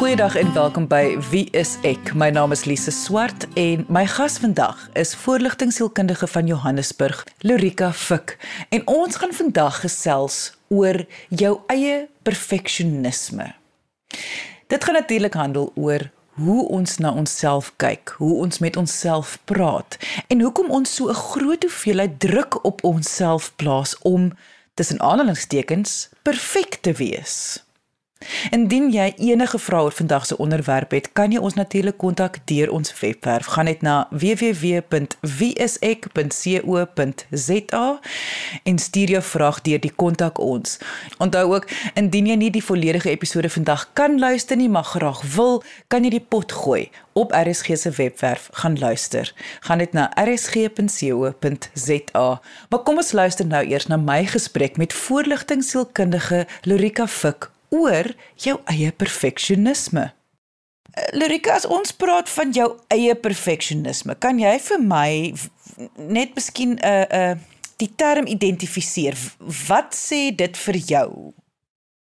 Goeiedag en welkom by Wie is ek? My naam is Lise Swart en my gas vandag is voorligtingsielkundige van Johannesburg, Lorika Fik. En ons gaan vandag gesels oor jou eie perfeksionisme. Dit gaan natuurlik handel oor hoe ons na onsself kyk, hoe ons met onsself praat en hoekom ons so 'n groot hoeveelheid druk op onsself plaas om tussen aanhalingstekens perfek te wees. Indien jy enige vrae oor vandag se onderwerp het, kan jy ons natuurlik kontak deur ons webwerf. Gaan net na www.wieisek.co.za en stuur jou vraag deur die kontak ons. Onthou ook, indien jy nie die volledige episode vandag kan luister nie, maar graag wil, kan jy die pot gooi op RSG se webwerf gaan luister. Gaan net na rsg.co.za. Maar kom ons luister nou eers na my gesprek met voorligtingsielkundige Lorika Fik oor jou eie perfeksionisme. Eh, Lorika, as ons praat van jou eie perfeksionisme, kan jy vir my net miskien 'n uh, 'n uh, die term identifiseer? Wat sê dit vir jou?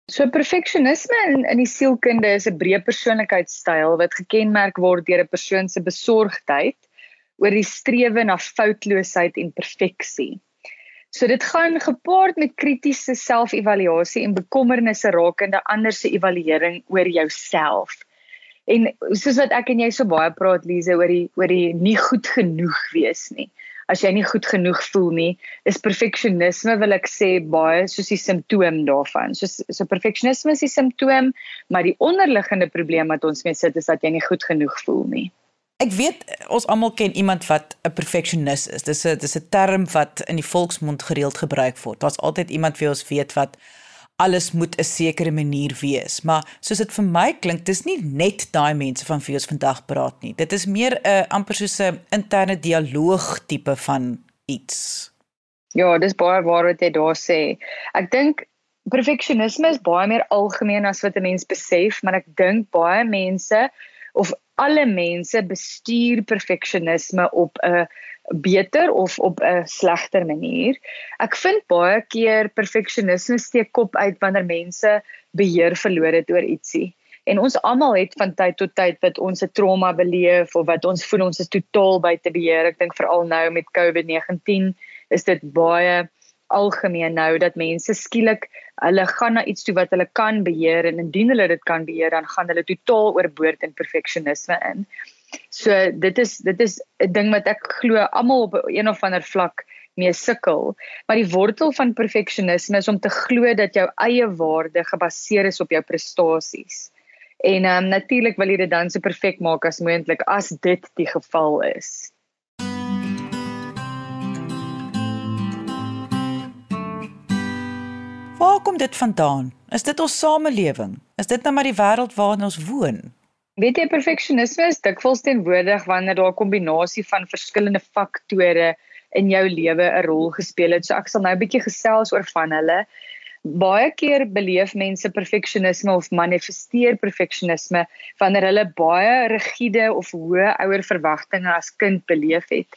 So perfeksionisme in in die sielkunde is 'n breë persoonlikheidstyl wat gekenmerk word deur 'n persoon se besorgdheid oor die strewe na foutloosheid en perfeksie. So dit gaan gepaard met kritiese selfevaluasie en bekommernisse rakende ander se evaluering oor jouself. En soos wat ek en jy so baie praat Lize oor die oor die nie goed genoeg wees nie. As jy nie goed genoeg voel nie, is perfeksionisme wil ek sê baie soos die simptoom daarvan. So so perfeksionisme is die simptoom, maar die onderliggende probleem wat ons mee sit is dat jy nie goed genoeg voel nie. Ek weet ons almal ken iemand wat 'n perfeksionis is. Dis 'n dis 'n term wat in die volksmond gereeld gebruik word. Daar's altyd iemand wie ons weet wat alles moet 'n sekere manier wees. Maar soos dit vir my klink, dis nie net daai mense van wie ons vandag praat nie. Dit is meer 'n amper soos 'n interne dialoog tipe van iets. Ja, dis baie waar wat jy daar sê. Ek dink perfeksionisme is baie meer algemeen as wat 'n mens besef, maar ek dink baie mense of alle mense bestuur perfeksionisme op 'n beter of op 'n slegter manier. Ek vind baie keer perfeksionisme steek kop uit wanneer mense beheer verloor het oor ietsie. En ons almal het van tyd tot tyd wat ons 'n trauma beleef of wat ons voel ons is totaal buite beheer. Ek dink veral nou met COVID-19 is dit baie algemeen nou dat mense skielik hulle gaan na iets toe wat hulle kan beheer en indien hulle dit kan beheer dan gaan hulle totaal oorboord in perfeksionisme in. So dit is dit is 'n ding wat ek glo almal op een of ander vlak mee sukkel. Maar die wortel van perfeksionisme is om te glo dat jou eie waarde gebaseer is op jou prestasies. En ehm um, natuurlik wil jy dit dan so perfek maak as moontlik as dit die geval is. Waar kom dit vandaan? Is dit ons samelewing? Is dit nou maar die wêreld waarin ons woon? Weet jy perfeksionisme is dikwels teenwoordig wanneer daar 'n kombinasie van verskillende faktore in jou lewe 'n rol gespeel het. So ek sal nou 'n bietjie gesels oor van hulle. Baie keer beleef mense perfeksionisme of manifesteer perfeksionisme wanneer hulle baie rigiede of hoë ouer verwagtinge as kind beleef het.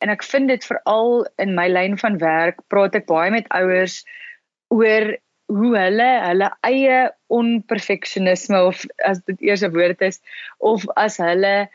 En ek vind dit veral in my lyn van werk, praat ek baie met ouers oor hoe hulle hulle eie onperfeksionisme of as dit eers 'n woord is of as hulle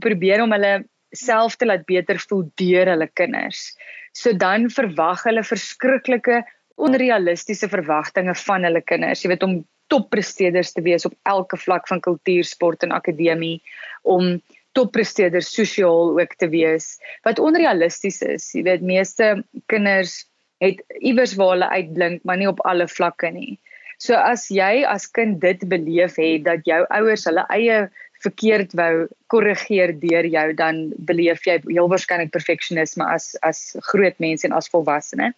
probeer om hulle self te laat beter voel deur hulle kinders. So dan verwag hulle verskriklike onrealistiese verwagtinge van hulle kinders. Jy weet om toppresteerders te wees op elke vlak van kultuur, sport en akademie om toppresteerders sosiaal ook te wees wat onrealisties is. Jy weet meeste kinders het iewers waar hulle uitblink, maar nie op alle vlakke nie. So as jy as kind dit beleef het dat jou ouers hulle eie verkeerd wou korrigeer deur jou, dan beleef jy heel waarskynlik perfeksionisme as as groot mens en as volwassene.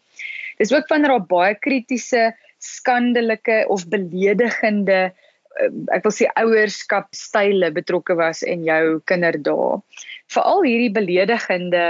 Dis ook wanneer daar baie kritiese, skandelike of beledigende eh, ek wil sê ouerskapstyle betrokke was in jou kinderdae. Veral hierdie beledigende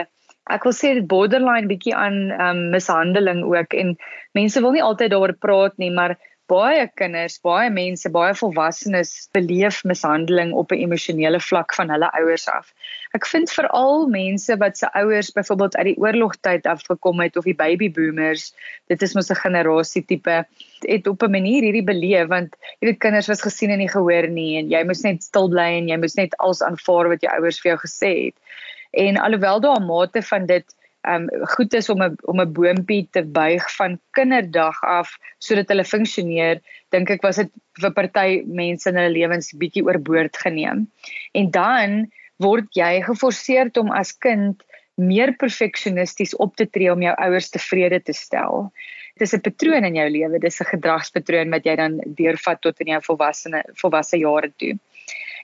ek wil sê dit borderline bietjie aan um, mishandeling ook en mense wil nie altyd daaroor praat nie maar baie kinders, baie mense, baie volwassenes beleef mishandeling op 'n emosionele vlak van hulle ouers af. Ek vind veral mense wat se ouers byvoorbeeld uit die oorlogtyd afgekom het of die baby boomers, dit is mos 'n generasie tipe, het op 'n manier hierdie beleef want jy weet kinders was gesien en nie gehoor nie en jy moes net stil bly en jy moes net alles aanvaar wat jou ouers vir jou gesê het. En alhoewel daar 'n mate van dit um goed is om 'n om 'n boontjie te buig van kinderdag af sodat hulle funksioneer, dink ek was dit vir party mense in hulle lewens bietjie oorboord geneem. En dan word jy geforseer om as kind meer perfeksionisties op te tree om jou ouers tevrede te stel. Dit is 'n patroon in jou lewe, dis 'n gedragspatroon wat jy dan deurvat tot in jou volwasse volwasse jare toe.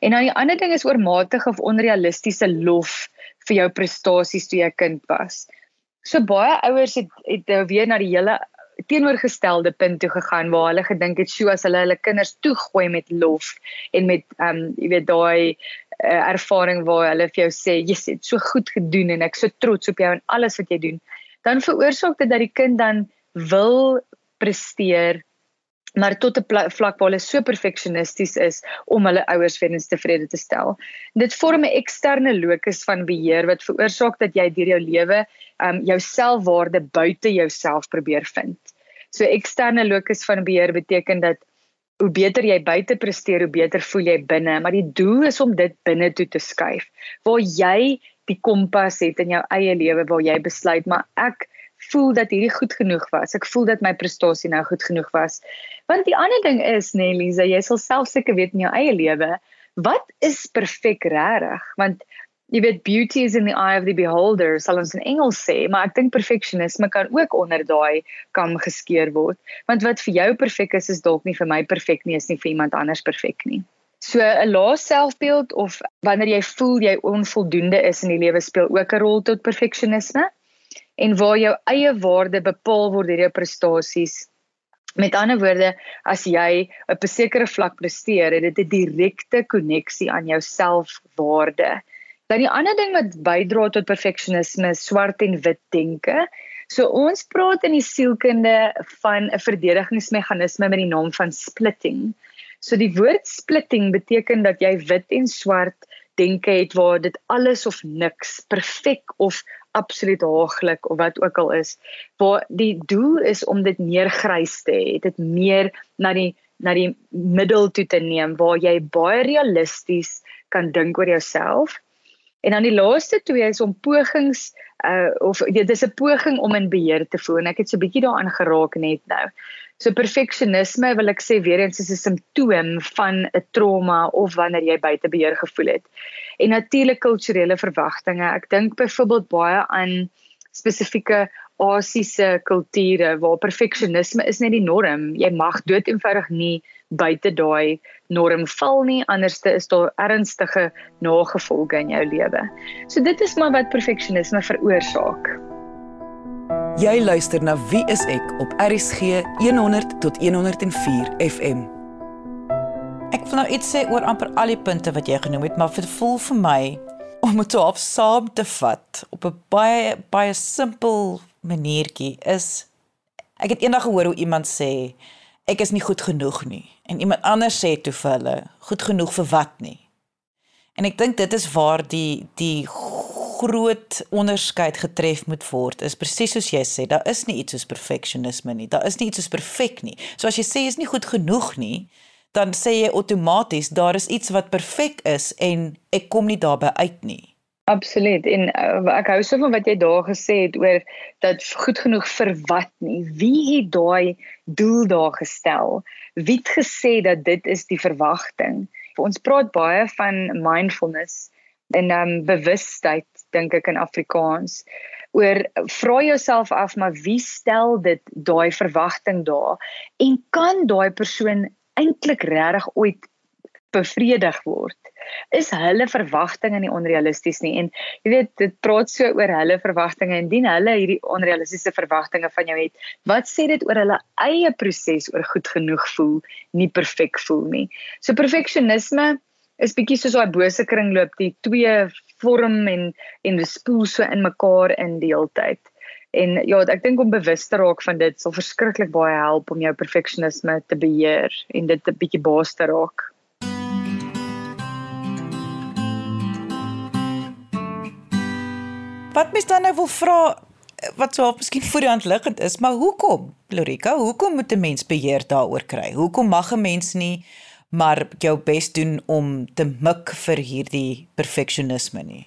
En dan die ander ding is oormatige of onrealistiese lof vir jou prestasies toe jy kind was. So baie ouers het het nou weer na die hele teenoorgestelde punt toe gegaan waar hulle gedink het sjoe as hulle hulle kinders toegooi met lof en met ehm um, jy weet daai uh, ervaring waar hulle vir jou sê jy het so goed gedoen en ek so trots op jou en alles wat jy doen dan veroorsaak dit dat die kind dan wil presteer maar tot 'n vlak waar hulle so perfeksionisties is om hulle ouers weer tevrede te stel. Dit vorm 'n eksterne locus van beheer wat veroorsaak dat jy deur jou lewe um jou selfwaarde buite jouself probeer vind. So eksterne locus van beheer beteken dat hoe beter jy buite presteer, hoe beter voel jy binne, maar die doel is om dit binne toe te skuif waar jy die kompas het in jou eie lewe waar jy besluit maar ek voel dat hierdie goed genoeg was. Ek voel dat my prestasie nou goed genoeg was. Want die ander ding is, nee, Lisa, jy sal self seker weet in jou eie lewe, wat is perfek regtig? Want jy weet beauty is in the eye of the beholder, sal ons in Engels sê, maar ek dink perfeksionisme kan ook onder daai kam geskeer word. Want wat vir jou perfek is, is dalk nie vir my perfek nie, is nie vir iemand anders perfek nie. So 'n lae selfbeeld of wanneer jy voel jy onvoldoende is in die lewe speel ook 'n rol tot perfeksionisme en waar jou eie waarde bepaal word deur jou prestasies. Met ander woorde, as jy op 'n sekere vlak presteer, het dit 'n direkte koneksie aan jou selfwaarde. Dan die ander ding wat bydra tot perfeksionisme is swart en wit denke. So ons praat in die sielkunde van 'n verdedigingsmeganisme met die naam van splitting. So die woord splitting beteken dat jy wit en swart denke het waar dit alles of niks, perfek of absoluut haaglik of wat ook al is waar die doel is om dit meer grys te hê dit meer na die na die middel toe te neem waar jy baie realisties kan dink oor jouself. En dan die laaste twee is om pogings uh of dit is 'n poging om in beheer te voel en ek het so 'n bietjie daaraan geraak net nou So perfeksionisme wil ek sê weer eens is 'n simptoom van 'n trauma of wanneer jy buite beheer gevoel het. En natuurlik kulturele verwagtinge. Ek dink byvoorbeeld baie aan spesifieke Asiëse kulture waar perfeksionisme is net die norm. Jy mag dood eenvoudig nie buite daai norm val nie, anderste is daar ernstige nagevolge in jou lewe. So dit is maar wat perfeksionisme veroorsaak. Jy luister na Wie is ek op RSG 100 tot 104 FM. Ek wil nou iets sê oor amper al die punte wat jy genoem het, maar dit voel vir my om dit op saam te vat op 'n baie baie simpel maniertjie is ek het eendag gehoor hoe iemand sê ek is nie goed genoeg nie en iemand anders sê toe vir hulle goed genoeg vir wat nie. En ek dink dit is waar die die groot onderskeid getref moet word is presies soos jy sê, daar is nie iets soos perfeksionisme nie. Daar is nie iets soos perfek nie. So as jy sê is nie goed genoeg nie, dan sê jy outomaties daar is iets wat perfek is en ek kom nie daarbey uit nie. Absoluut. En uh, ek hou so van wat jy daar gesê het oor dat goed genoeg vir wat nie. Wie het daai doel daar gestel? Wie het gesê dat dit is die verwagting? Ons praat baie van mindfulness en um bewustheid dink ek in Afrikaans oor vra jouself af maar wie stel dit daai verwagting daar? En kan daai persoon eintlik regtig ooit bevredig word? Is hulle verwagtinge nie onrealisties nie? En jy weet dit praat so oor hulle verwagtinge en dien hulle hierdie onrealistiese verwagtinge van jou het. Wat sê dit oor hulle eie proses oor goed genoeg voel nie perfek voel nie? So perfeksionisme is bietjie soos daai bose kringloop die twee vorm en en spoel so in mekaar in die heeltyd. En ja, ek dink om bewus te raak van dit sal verskriklik baie help om jou perfeksionisme te beheer en dit 'n bietjie baas te raak. Wat mens dan nou wil vra wat sou miskien voor die hand liggend is, maar hoekom, Lorika, hoekom moet 'n mens beheer daaroor kry? Hoekom mag 'n mens nie maar jou bes doen om te mik vir hierdie perfeksionisme nie?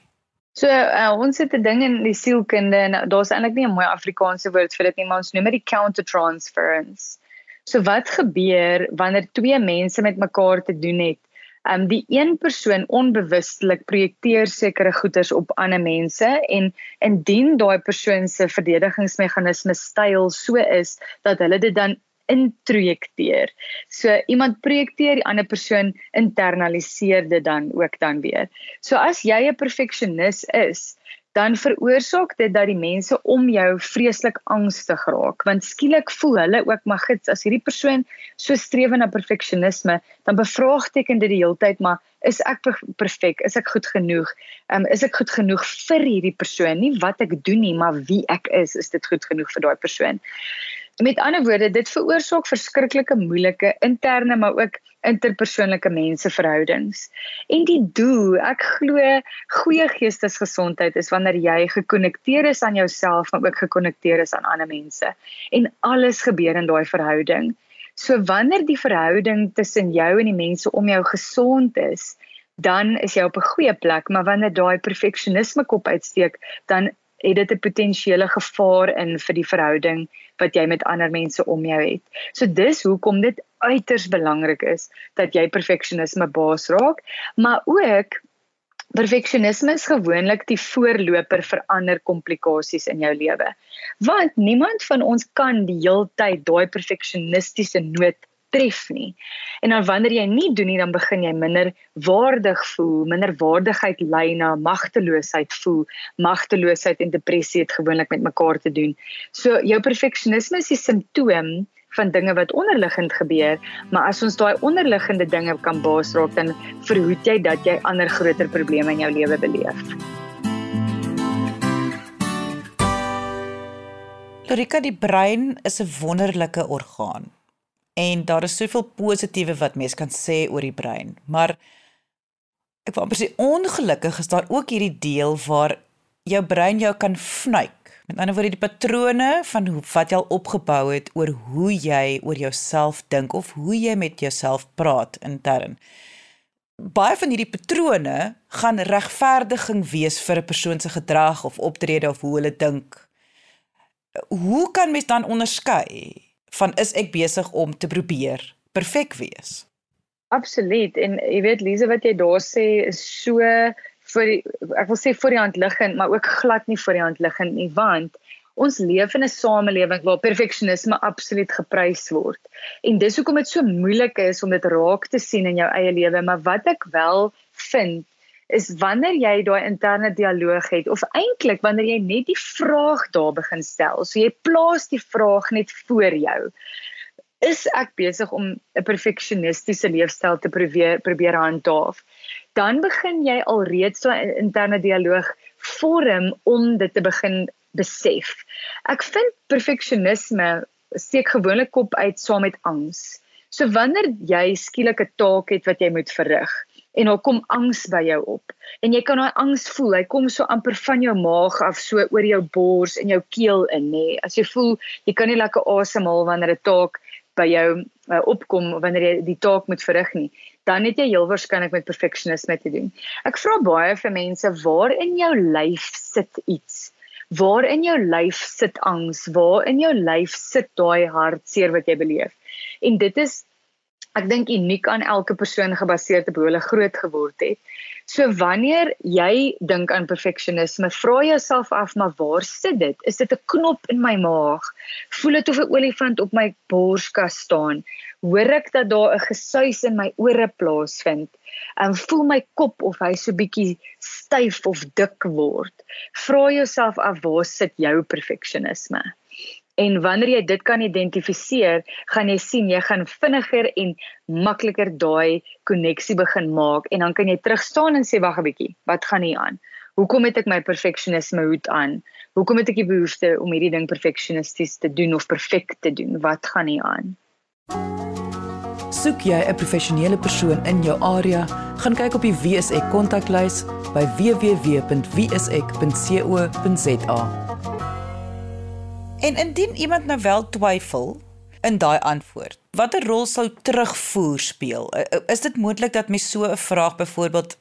So uh, ons het 'n ding in die sielkunde en daar's eintlik nie 'n mooi Afrikaanse woord vir dit nie, maar ons noem dit countertransference. So wat gebeur wanneer twee mense met mekaar te doen het? um die een persoon onbewustelik projekteer sekere goeders op ander mense en indien daai persoon se verdedigingsmeganisme styl so is dat hulle dit dan introjekteer. So iemand projekteer die ander persoon internaliseer dit dan ook dan weer. So as jy 'n perfeksionis is, dan veroorsaak dit dat die mense om jou vreeslik angstig raak want skielik voel hulle ook maar gits as hierdie persoon so streef na perfeksionisme dan bevraagteken dit die hele tyd maar is ek perfek is ek goed genoeg? Um, is ek goed genoeg vir hierdie persoon? Nie wat ek doen nie maar wie ek is is dit goed genoeg vir daai persoon Met ander woorde, dit veroorsaak verskriklike moeilike interne maar ook interpersoonlike menseverhoudings. En die doel, ek glo goeie geestesgesondheid is wanneer jy gekonnekteer is aan jouself maar ook gekonnekteer is aan ander mense. En alles gebeur in daai verhouding. So wanneer die verhouding tussen jou en die mense om jou gesond is, dan is jy op 'n goeie plek, maar wanneer daai perfeksionisme kop uitsteek, dan het dit 'n potensiële gevaar in vir die verhouding wat jy met ander mense om jou het. So dis hoekom dit uiters belangrik is dat jy perfeksionisme baas raak, maar ook perfeksionisme is gewoonlik die voorloper vir ander komplikasies in jou lewe. Want niemand van ons kan die heeltyd daai perfeksionistiese noot tref nie. En dan wanneer jy nie doen nie, dan begin jy minder waardig voel, minder waardigheid lei na magteloosheid voel. Magteloosheid en depressie het gewoonlik met mekaar te doen. So jou perfeksionisme is 'n simptoom van dinge wat onderliggend gebeur, maar as ons daai onderliggende dinge kan baas raak, dan verhoed jy dat jy ander groter probleme in jou lewe beleef. Lorika, die brein is 'n wonderlike orgaan en daar is soveel positiewe wat mens kan sê oor die brein. Maar ek wil amper sê ongelukkig is daar ook hierdie deel waar jou brein jou kan vnuik. Met ander woorde die patrone van hoe wat jy al opgebou het oor hoe jy oor jouself dink of hoe jy met jouself praat intern. Baie van hierdie patrone gaan regverdiging wees vir 'n persoon se gedrag of optrede of hoe hulle dink. Hoe kan mens dan onderskei van is ek besig om te probeer perfek wees. Absoluut en jy weet Lize wat jy daar sê is so vir die, ek wil sê vir die hand liggend maar ook glad nie vir die hand liggend nie want ons leef in 'n samelewing waar perfeksionisme absoluut geprys word. En dis hoekom dit so moeilik is om dit raak te sien in jou eie lewe, maar wat ek wel vind is wanneer jy daai interne dialoog het of eintlik wanneer jy net die vraag daar begin stel. So jy plaas die vraag net voor jou. Is ek besig om 'n perfeksionistiese leefstyl te probeer probeer handhaaf? Dan begin jy alreeds so 'n interne dialoog vorm om dit te begin besef. Ek vind perfeksionisme steek gewoonlik kop uit saam met angs. So wanneer jy skielik 'n taak het wat jy moet verrig, en daar kom angs by jou op. En jy kan daai angs voel. Hy kom so amper van jou maag af so oor jou bors en jou keel in, nê. As jy voel jy kan nie lekker asemhaal wanneer 'n taak by jou uh, opkom wanneer jy die taak moet verrig nie, dan het jy heel waarskynlik met perfeksionisme te doen. Ek vra baie vir mense, waar in jou lyf sit iets? Waar in jou lyf sit angs? Waar in jou lyf sit daai hartseer wat jy beleef? En dit is ek dink uniek aan elke persoon gebaseer op hoe hulle groot geword het. So wanneer jy dink aan perfeksionisme, vra jouself af maar waar sit dit? Is dit 'n knop in my maag? Voel dit of 'n olifant op my borskas staan? Hoor ek dat daar 'n gesuis in my ore plaasvind? En voel my kop of hy so bietjie styf of dik word? Vra jouself af waar sit jou perfeksionisme? En wanneer jy dit kan identifiseer, gaan jy sien jy gaan vinniger en makliker daai koneksie begin maak en dan kan jy terug staan en sê wag 'n bietjie, wat gaan hier aan? Hoekom het ek my perfeksionisme hoed aan? Hoekom het ek die behoefte om hierdie ding perfeksionisties te doen of perfek te doen? Wat gaan nie aan? Soek jy 'n professionele persoon in jou area, gaan kyk op die WSE kontaklys by www.wsek.co.za. En indien iemand nou wel twyfel in daai antwoord, watter rol sou terugvoer speel? Is dit moontlik dat mens so 'n vraag byvoorbeeld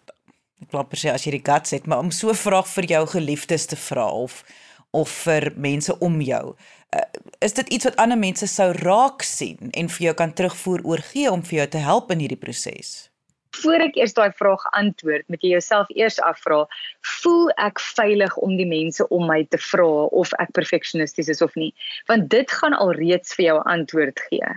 ek wil per se as jy die guts het, maar om so 'n vraag vir jou geliefdes te vra of of vir mense om jou. Uh, is dit iets wat ander mense sou raak sien en vir jou kan terugvoer oor gee om vir jou te help in hierdie proses? Voor ek eers daai vraag antwoord, moet jy jouself eers afvra, voel ek veilig om die mense om my te vra of ek perfeksionisties is of nie? Want dit gaan alreeds vir jou antwoord gee.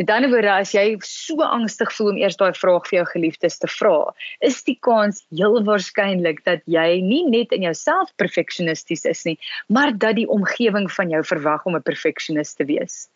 Met ander woorde, as jy so angstig voel om eers daai vraag vir jou geliefdes te vra, is die kans heel waarskynlik dat jy nie net in jouself perfeksionisties is nie, maar dat die omgewing van jou verwag om 'n perfeksionis te wees.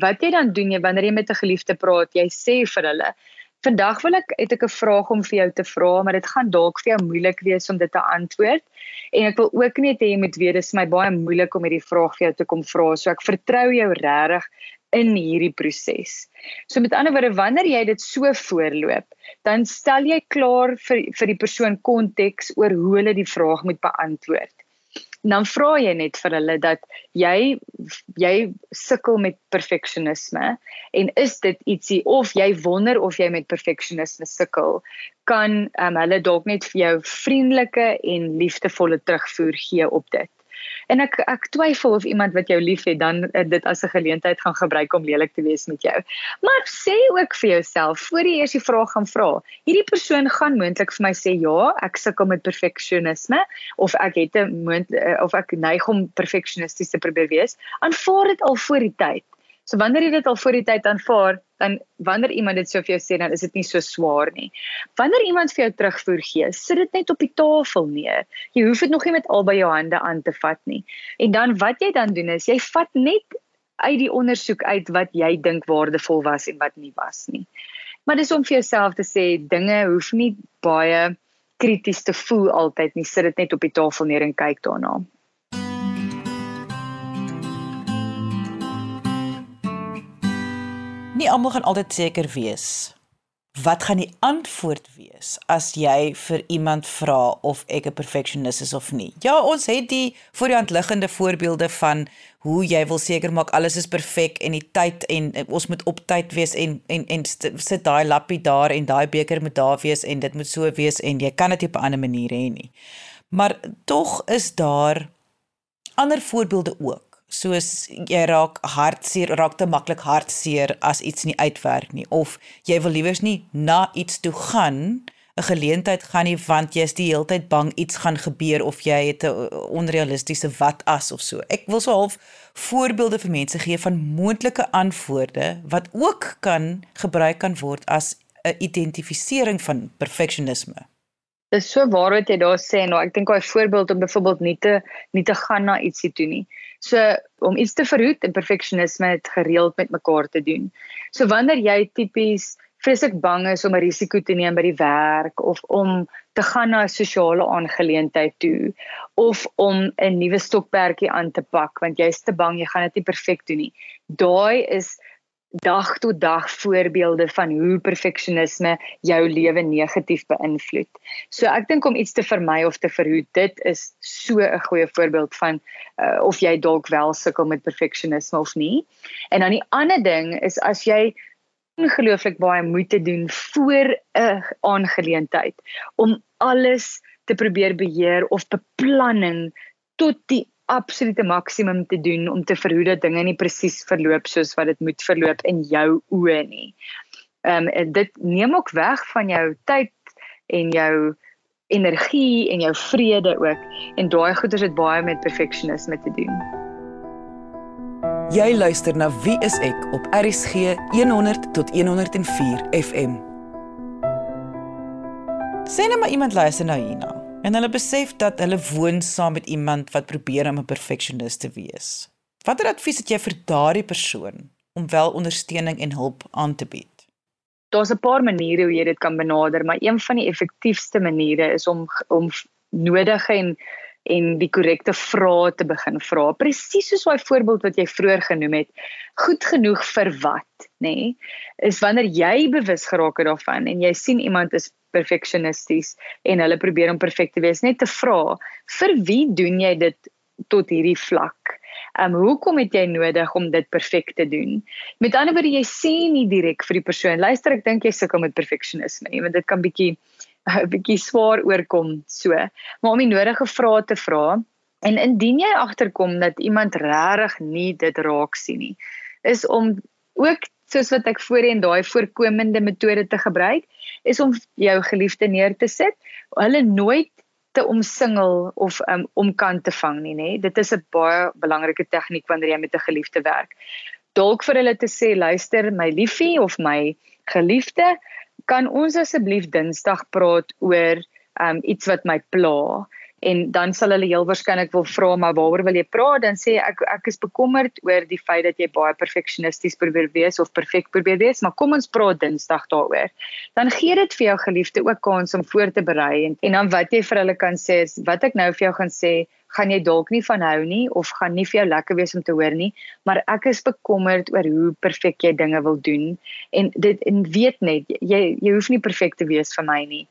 Wat jy dan doen jy wanneer jy met 'n geliefde praat, jy sê vir hulle, Vandag wil ek het ek 'n vraag om vir jou te vra, maar dit gaan dalk vir jou moeilik wees om dit te antwoord. En ek wil ook net hê jy moet weet dis my baie moeilik om hierdie vraag vir jou te kom vra. So ek vertrou jou regtig in hierdie proses. So met ander woorde, wanneer jy dit so voorloop, dan stel jy klaar vir vir die persoon konteks oor hoe hulle die vraag moet beantwoord. En dan vra jy net vir hulle dat jy jy sukkel met perfeksionisme en is dit ietsie of jy wonder of jy met perfeksionisme sukkel, kan um, hulle dalk net vir jou vriendelike en liefdevolle terugvoer gee op dit. En ek ek twyfel of iemand wat jou liefhet dan uh, dit as 'n geleentheid gaan gebruik om lelik te wees met jou. Maar sê ook vir jouself voor jy eers die vraag gaan vra. Hierdie persoon gaan moontlik vir my sê ja, ek sukkel met perfeksionisme of ek het 'n uh, of ek neig om perfeksionisties te probeer wees. Aanvaar dit al voor die tyd. So wanneer jy dit al voor die tyd aanvaar, dan wanneer iemand dit so vir jou sê, dan is dit nie so swaar nie. Wanneer iemand vir jou terugvoer gee, sit dit net op die tafel neer. Jy hoef dit nog nie met albei jou hande aan te vat nie. En dan wat jy dan doen is jy vat net uit die ondersoek uit wat jy dink waardevol was en wat nie was nie. Maar dis om vir jouself te sê dinge hoef nie baie krities te voel altyd nie. Sit dit net op die tafel neer en kyk daarna. Nie almal gaan altyd seker wees wat gaan die antwoord wees as jy vir iemand vra of ek 'n perfeksionis is of nie. Ja, ons het die voor die hand liggende voorbeelde van hoe jy wil seker maak alles is perfek en die tyd en ons moet op tyd wees en en en sit daai lappie daar en daai beker moet daar wees en dit moet so wees en jy kan dit op 'n ander manier hê nie. Maar tog is daar ander voorbeelde ook soos jy raak hartseer, raak te maklik hartseer as iets nie uitwerk nie of jy wil liewers nie na iets toe gaan 'n geleentheid gaan nie want jy is die hele tyd bang iets gaan gebeur of jy het 'n onrealistiese wat as of so. Ek wil so half voorbeelde vir mense gee van moontlike antwoorde wat ook kan gebruik kan word as 'n identifisering van perfeksionisme. Dis so waar wat jy daar sê nou ek dink daai voorbeeld om byvoorbeeld nie te nie te gaan na ietsie toe nie. So om iets te verhoed en perfeksionisme het gereeld met mekaar te doen. So wanneer jy tipies vreeslik bang is om 'n risiko te neem by die werk of om te gaan na 'n sosiale aangeleentheid toe of om 'n nuwe stokperdjie aan te pak want jy's te bang jy gaan dit nie perfek doen nie. Daai is dag tot dag voorbeelde van hoe perfeksionisme jou lewe negatief beïnvloed. So ek dink om iets te vermy of te verhoed, dit is so 'n goeie voorbeeld van uh, of jy dalk wel sukkel met perfeksionisme of nie. En dan die ander ding is as jy ongelooflik baie moeite doen voor 'n aangeleentheid om alles te probeer beheer of beplanning tot die absolute maksimum te doen om te verhoed dat dinge nie presies verloop soos wat dit moet verloop in jou oë nie. Ehm um, dit neem ook weg van jou tyd en jou energie en jou vrede ook en daai goeders het baie met perfeksionisme te doen. Jy luister na Wie is ek op RCG 100 tot 104 FM. Sien nou maar iemand luister na hierna. En hulle besef dat hulle woon saam met iemand wat probeer om 'n perfeksionis te wees. Watter advies het jy vir daardie persoon om wel ondersteuning en hulp aan te bied? Daar's 'n paar maniere hoe jy dit kan benader, maar een van die effektiefste maniere is om om nodige en en die korrekte vrae te begin vra. Presies soos daai voorbeeld wat jy vroeër genoem het. Goed genoeg vir wat, nê? Nee? Is wanneer jy bewus geraak het daarvan en jy sien iemand is perfeksionisties en hulle probeer om perfek te wees, net te vra, vir wie doen jy dit tot hierdie vlak? Ehm um, hoekom het jy nodig om dit perfek te doen? Met ander woorde, jy sê nie direk vir die persoon, luister, ek dink jy sukkel met perfeksionisme nie, want dit kan bietjie 'n bietjie swaar oorkom so. Maar om die nodige vrae te vra en indien jy agterkom dat iemand regtig nie dit raak sien nie, is om ook soos wat ek voorheen daai voorkomende metode te gebruik, is om jou geliefde neer te sit, hulle nooit te omsingel of um, omkant te vang nie, nê. Dit is 'n baie belangrike tegniek wanneer jy met 'n geliefde werk. Dalk vir hulle te sê, luister my liefie of my geliefde, kan ons asseblief Dinsdag praat oor um iets wat my pla en dan sal hulle heel waarskynlik wil vra maar waaroor wil jy praat dan sê ek ek is bekommerd oor die feit dat jy baie perfeksionisties probeer wees of perfek probeer wees maar kom ons praat Dinsdag daaroor dan gee dit vir jou geliefde ook kans om voor te berei en, en dan wat jy vir hulle kan sê is wat ek nou vir jou gaan sê gaan jy dalk nie van hou nie of gaan nie vir jou lekker wees om te hoor nie, maar ek is bekommerd oor hoe perfek jy dinge wil doen. En dit en weet net jy jy hoef nie perfek te wees vir my nie.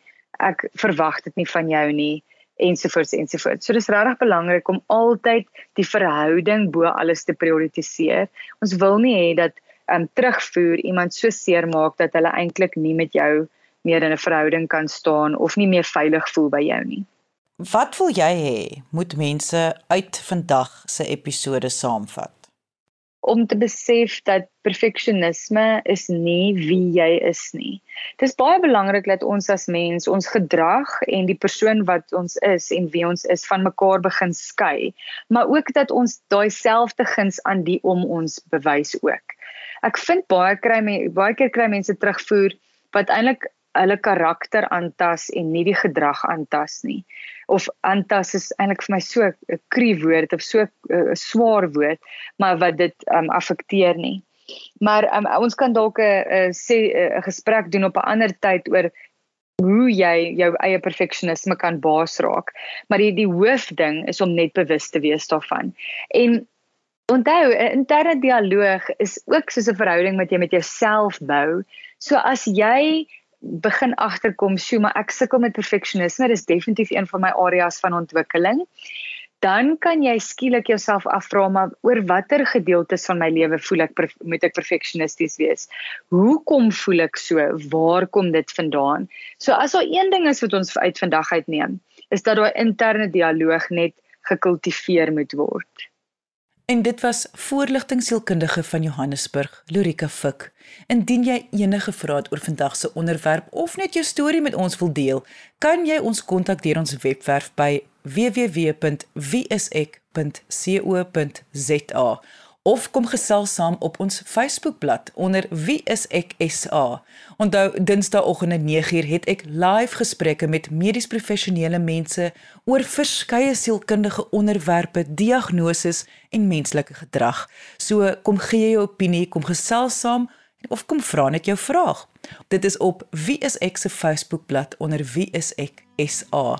Ek verwag dit nie van jou nie ensovoorts ensovoorts. So dis regtig belangrik om altyd die verhouding bo alles te prioritiseer. Ons wil nie hê dat um terugvoer iemand so seer maak dat hulle eintlik nie met jou meer in 'n verhouding kan staan of nie meer veilig voel by jou nie. Wat wil jy hê moet mense uit vandag se episode saamvat? Om te besef dat perfeksionisme is nie wie jy is nie. Dit is baie belangrik dat ons as mens ons gedrag en die persoon wat ons is en wie ons is van mekaar begin skei, maar ook dat ons daai selfde guns aan die om ons bewys ook. Ek vind baie kry baie keer kry mense terugvoer wat eintlik hulle karakter aantas en nie die gedrag aantas nie. Of aantas is eintlik vir my so 'n krie woord of so 'n swaar woord, maar wat dit um affekteer nie. Maar um, ons kan dalk 'n sê 'n gesprek doen op 'n ander tyd oor hoe jy jou eie perfeksionisme kan baas raak. Maar die die hoofding is om net bewus te wees daarvan. En onthou, 'n interne dialoog is ook soos 'n verhouding wat jy met jouself bou. So as jy begin agterkom, "Sjoe, maar ek sukkel met perfeksionisme. Dis definitief een van my areas van ontwikkeling." Dan kan jy skielik jouself afvra, "Maar oor watter gedeeltes van my lewe voel ek moet ek perfeksionisties wees? Hoekom voel ek so? Waar kom dit vandaan?" So as daar een ding is wat ons uit vandag uitneem, is dat daai interne dialoog net gekultiveer moet word. En dit was voorligting sielkundige van Johannesburg, Lorika Fik. Indien jy enige vrae het oor vandag se onderwerp of net jou storie met ons wil deel, kan jy ons kontak deur ons webwerf by www.wieisek.co.za of kom gesels saam op ons Facebookblad onder Wie is ek SA. Onthou Dinsdagoggend 9uur het ek live gesprekke met medies professionele mense oor verskeie sielkundige onderwerpe, diagnoses en menslike gedrag. So kom gee jou opinie, kom gesels saam of kom vra net jou vraag. Dit is op Wie is ek se Facebookblad onder Wie is ek SA.